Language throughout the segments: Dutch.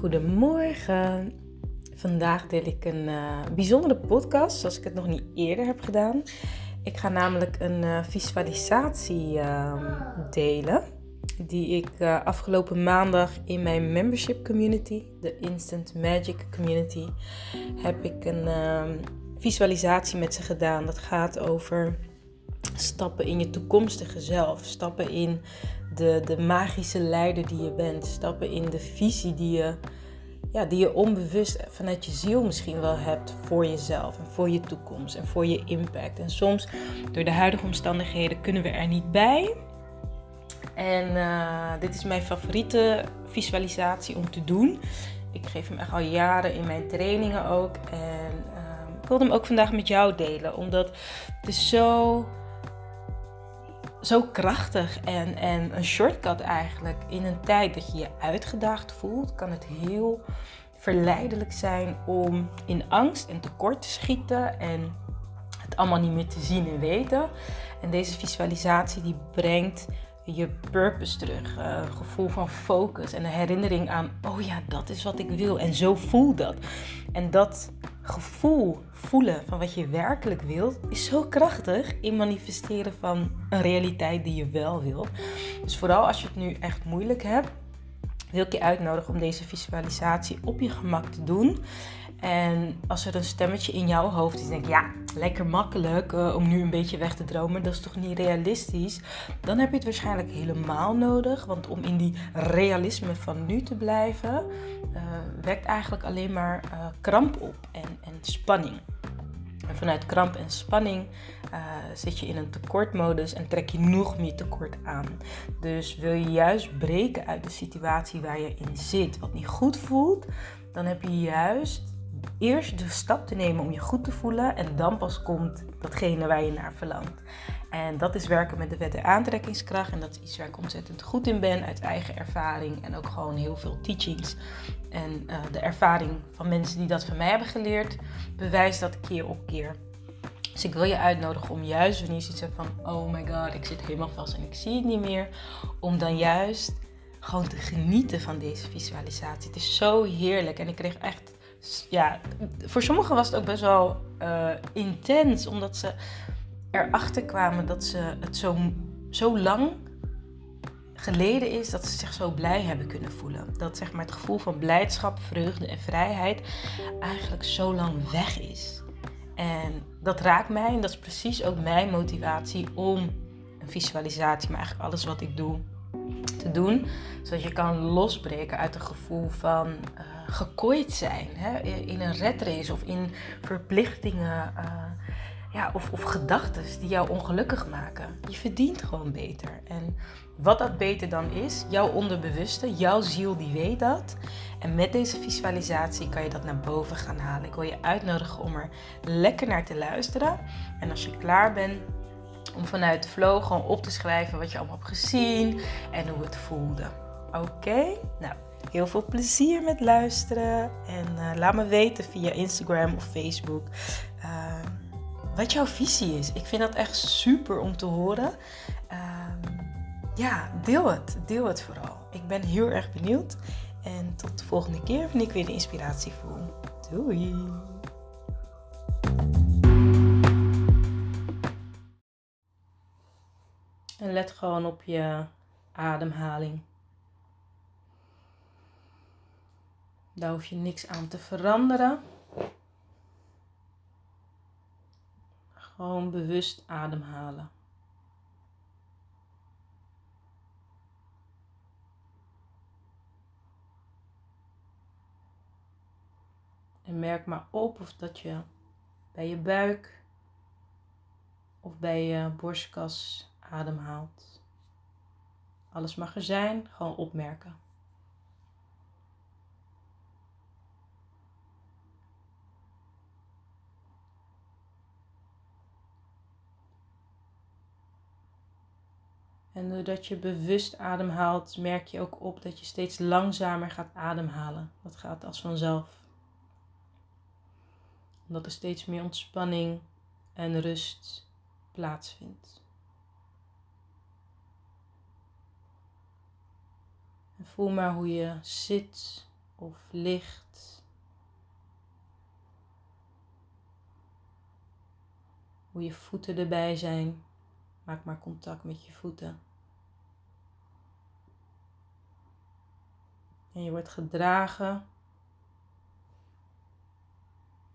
Goedemorgen. Vandaag deel ik een uh, bijzondere podcast, zoals ik het nog niet eerder heb gedaan. Ik ga namelijk een uh, visualisatie uh, delen, die ik uh, afgelopen maandag in mijn membership community, de Instant Magic Community, heb ik een ehm, visualisatie met ze gedaan. Dat gaat over stappen in je toekomstige zelf, stappen in de, de magische leider die je bent, stappen in de visie die je, ja, die je onbewust vanuit je ziel misschien wel hebt voor jezelf en voor je toekomst en voor je impact. En soms door de huidige omstandigheden kunnen we er niet bij. En uh, dit is mijn favoriete visualisatie om te doen. Ik geef hem echt al jaren in mijn trainingen ook. En uh, ik wilde hem ook vandaag met jou delen, omdat het is zo zo krachtig en, en een shortcut eigenlijk. In een tijd dat je je uitgedaagd voelt, kan het heel verleidelijk zijn om in angst en tekort te schieten en het allemaal niet meer te zien en weten. En deze visualisatie die brengt je purpose terug, uh, een gevoel van focus en een herinnering aan, oh ja, dat is wat ik wil en zo voel dat. En dat gevoel voelen van wat je werkelijk wilt, is zo krachtig in manifesteren van een realiteit die je wel wilt. Dus vooral als je het nu echt moeilijk hebt, wil ik je uitnodigen om deze visualisatie op je gemak te doen. En als er een stemmetje in jouw hoofd is, denk ja, lekker makkelijk uh, om nu een beetje weg te dromen, dat is toch niet realistisch? Dan heb je het waarschijnlijk helemaal nodig, want om in die realisme van nu te blijven, uh, wekt eigenlijk alleen maar uh, kramp op en, en spanning. En vanuit kramp en spanning zit je in een tekortmodus en trek je nog meer tekort aan. Dus wil je juist breken uit de situatie waar je in zit, wat niet goed voelt, dan heb je juist eerst de stap te nemen om je goed te voelen en dan pas komt datgene waar je naar verlangt. En dat is werken met de wet der aantrekkingskracht en dat is iets waar ik ontzettend goed in ben uit eigen ervaring en ook gewoon heel veel teachings. En uh, de ervaring van mensen die dat van mij hebben geleerd, bewijst dat keer op keer. Dus ik wil je uitnodigen om juist wanneer je zoiets hebt van, oh my god, ik zit helemaal vast en ik zie het niet meer, om dan juist gewoon te genieten van deze visualisatie. Het is zo heerlijk en ik kreeg echt ja, voor sommigen was het ook best wel uh, intens, omdat ze erachter kwamen dat ze het zo, zo lang geleden is dat ze zich zo blij hebben kunnen voelen. Dat zeg maar het gevoel van blijdschap, vreugde en vrijheid eigenlijk zo lang weg is. En dat raakt mij en dat is precies ook mijn motivatie om een visualisatie, maar eigenlijk alles wat ik doe, te doen. Zodat je kan losbreken uit het gevoel van uh, gekooid zijn. Hè? In een redrace of in verplichtingen. Uh, ja, of, of gedachten die jou ongelukkig maken. Je verdient gewoon beter. En wat dat beter dan is, jouw onderbewuste, jouw ziel die weet dat. En met deze visualisatie kan je dat naar boven gaan halen. Ik wil je uitnodigen om er lekker naar te luisteren. En als je klaar bent, om vanuit flow gewoon op te schrijven wat je allemaal hebt gezien en hoe het voelde. Oké? Nou, heel veel plezier met luisteren. En uh, laat me weten via Instagram of Facebook uh, wat jouw visie is. Ik vind dat echt super om te horen. Uh, ja, deel het. Deel het vooral. Ik ben heel erg benieuwd. En tot de volgende keer wanneer ik weer de inspiratie voel. Doei! Let gewoon op je ademhaling. Daar hoef je niks aan te veranderen. Gewoon bewust ademhalen. En merk maar op of dat je bij je buik of bij je borstkas ademhaalt. Alles mag er zijn, gewoon opmerken. En doordat je bewust ademhaalt, merk je ook op dat je steeds langzamer gaat ademhalen. Dat gaat als vanzelf. Omdat er steeds meer ontspanning en rust plaatsvindt. En voel maar hoe je zit of licht. Hoe je voeten erbij zijn. Maak maar contact met je voeten. En je wordt gedragen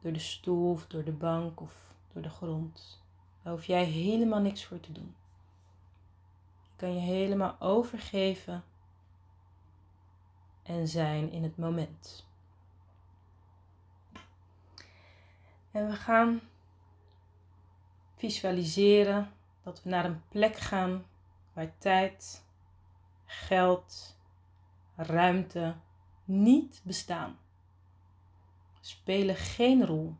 door de stoel of door de bank of door de grond. Daar hoef jij helemaal niks voor te doen. Je kan je helemaal overgeven en zijn in het moment. En we gaan visualiseren dat we naar een plek gaan waar tijd, geld, ruimte niet bestaan. Spelen geen rol.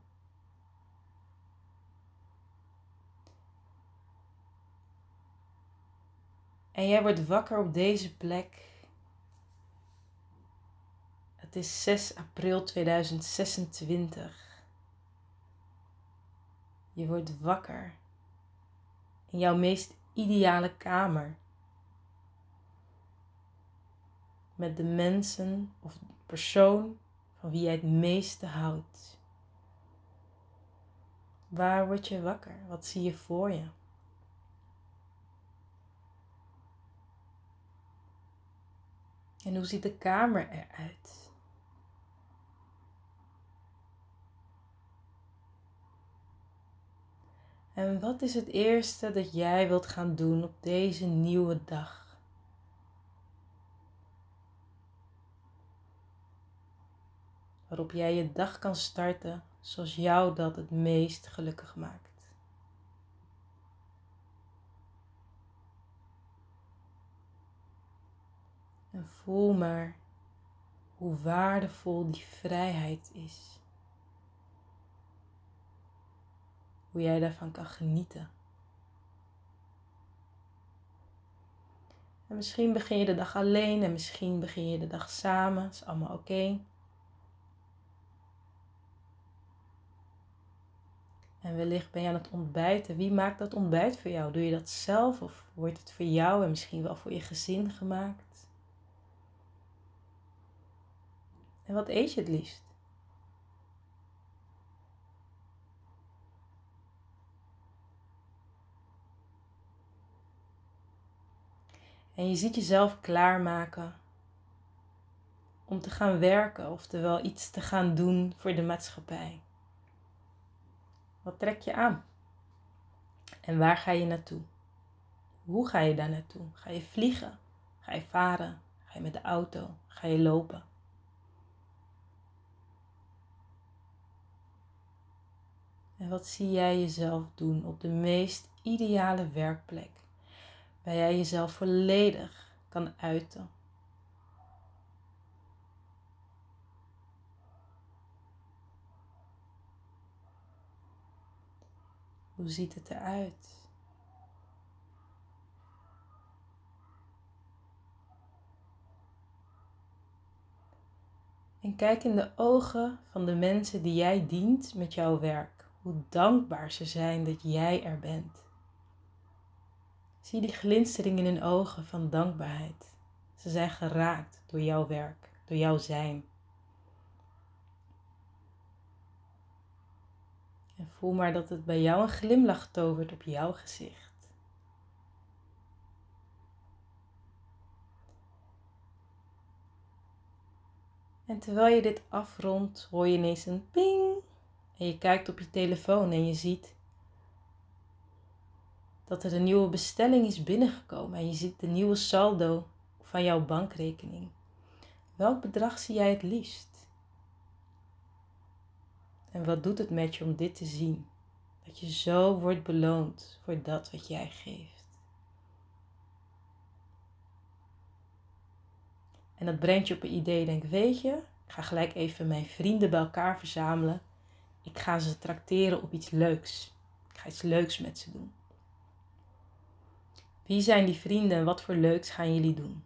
En jij wordt wakker op deze plek. Het is 6 april 2026. Je wordt wakker in jouw meest ideale kamer. Met de mensen of persoon van wie jij het meeste houdt. Waar word je wakker? Wat zie je voor je? En hoe ziet de kamer eruit? En wat is het eerste dat jij wilt gaan doen op deze nieuwe dag? Waarop jij je dag kan starten zoals jou dat het meest gelukkig maakt. En voel maar hoe waardevol die vrijheid is. Hoe jij daarvan kan genieten. En misschien begin je de dag alleen en misschien begin je de dag samen. Dat is allemaal oké. En wellicht ben je aan het ontbijten. Wie maakt dat ontbijt voor jou? Doe je dat zelf of wordt het voor jou en misschien wel voor je gezin gemaakt? En wat eet je het liefst? En je ziet jezelf klaarmaken om te gaan werken, oftewel iets te gaan doen voor de maatschappij. Wat trek je aan? En waar ga je naartoe? Hoe ga je daar naartoe? Ga je vliegen? Ga je varen? Ga je met de auto? Ga je lopen? En wat zie jij jezelf doen op de meest ideale werkplek, waar jij jezelf volledig kan uiten? Hoe ziet het eruit? En kijk in de ogen van de mensen die jij dient met jouw werk hoe dankbaar ze zijn dat jij er bent. Zie die glinstering in hun ogen van dankbaarheid. Ze zijn geraakt door jouw werk, door jouw zijn. En voel maar dat het bij jou een glimlach tovert op jouw gezicht. En terwijl je dit afrondt, hoor je ineens een ping en je kijkt op je telefoon en je ziet dat er een nieuwe bestelling is binnengekomen en je ziet de nieuwe saldo van jouw bankrekening. Welk bedrag zie jij het liefst? En wat doet het met je om dit te zien? Dat je zo wordt beloond voor dat wat jij geeft. En dat brengt je op een idee. Denk, weet je, ik ga gelijk even mijn vrienden bij elkaar verzamelen ik ga ze trakteren op iets leuks. Ik ga iets leuks met ze doen. Wie zijn die vrienden en wat voor leuks gaan jullie doen?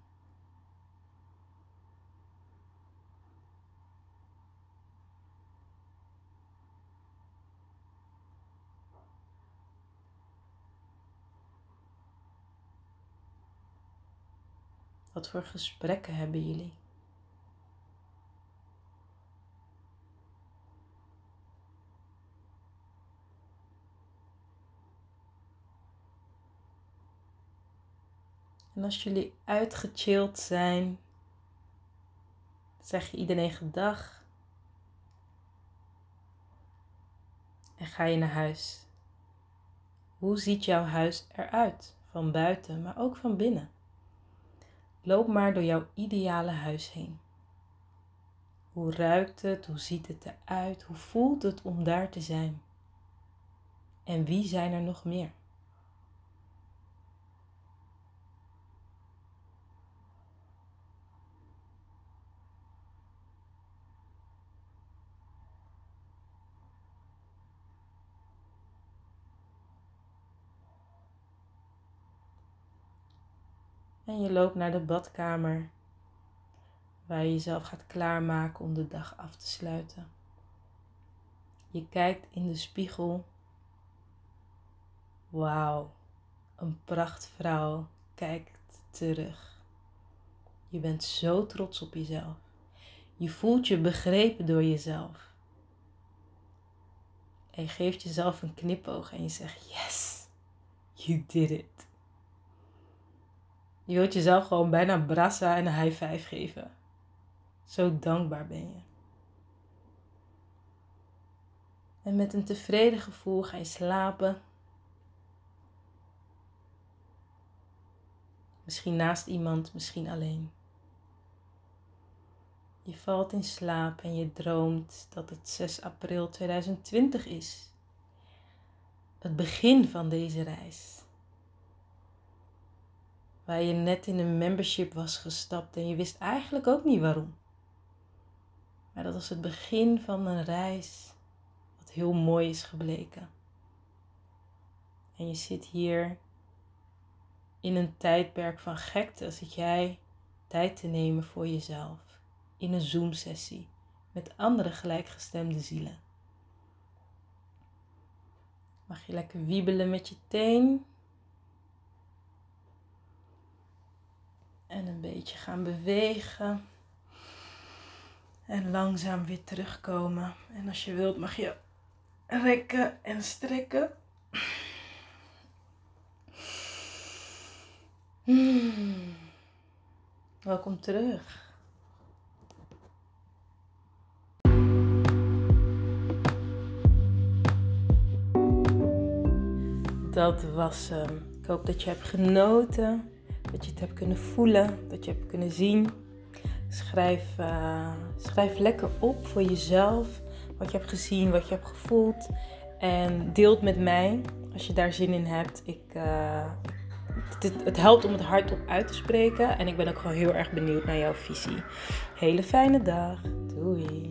Wat voor gesprekken hebben jullie? En als jullie uitgechilled zijn, zeg je iedereen gedag. En ga je naar huis. Hoe ziet jouw huis eruit? Van buiten, maar ook van binnen. Loop maar door jouw ideale huis heen. Hoe ruikt het? Hoe ziet het eruit? Hoe voelt het om daar te zijn? En wie zijn er nog meer? En je loopt naar de badkamer, waar je jezelf gaat klaarmaken om de dag af te sluiten. Je kijkt in de spiegel. Wauw, een prachtvrouw kijkt terug. Je bent zo trots op jezelf. Je voelt je begrepen door jezelf. En je geeft jezelf een knipoog en je zegt: Yes, you did it. Je wilt jezelf gewoon bijna brassa en een high five geven. Zo dankbaar ben je. En met een tevreden gevoel ga je slapen. Misschien naast iemand, misschien alleen. Je valt in slaap en je droomt dat het 6 april 2020 is. Het begin van deze reis waar je net in een membership was gestapt en je wist eigenlijk ook niet waarom. Maar dat was het begin van een reis wat heel mooi is gebleken. En je zit hier in een tijdperk van gekte, zit jij tijd te nemen voor jezelf in een Zoom-sessie met andere gelijkgestemde zielen. Mag je lekker wiebelen met je teen En een beetje gaan bewegen. En langzaam weer terugkomen. En als je wilt mag je rekken en strekken. Hmm. Welkom terug. Dat was hem. Ik hoop dat je hebt genoten. Dat je het hebt kunnen voelen, dat je hebt kunnen zien. Schrijf, uh, schrijf lekker op voor jezelf wat je hebt gezien, wat je hebt gevoeld. En deel het met mij als je daar zin in hebt. Ik, uh, het, het, helpt om het hardop uit te spreken. En ik ben ook gewoon heel erg benieuwd naar jouw visie. Hele fijne dag. Doei.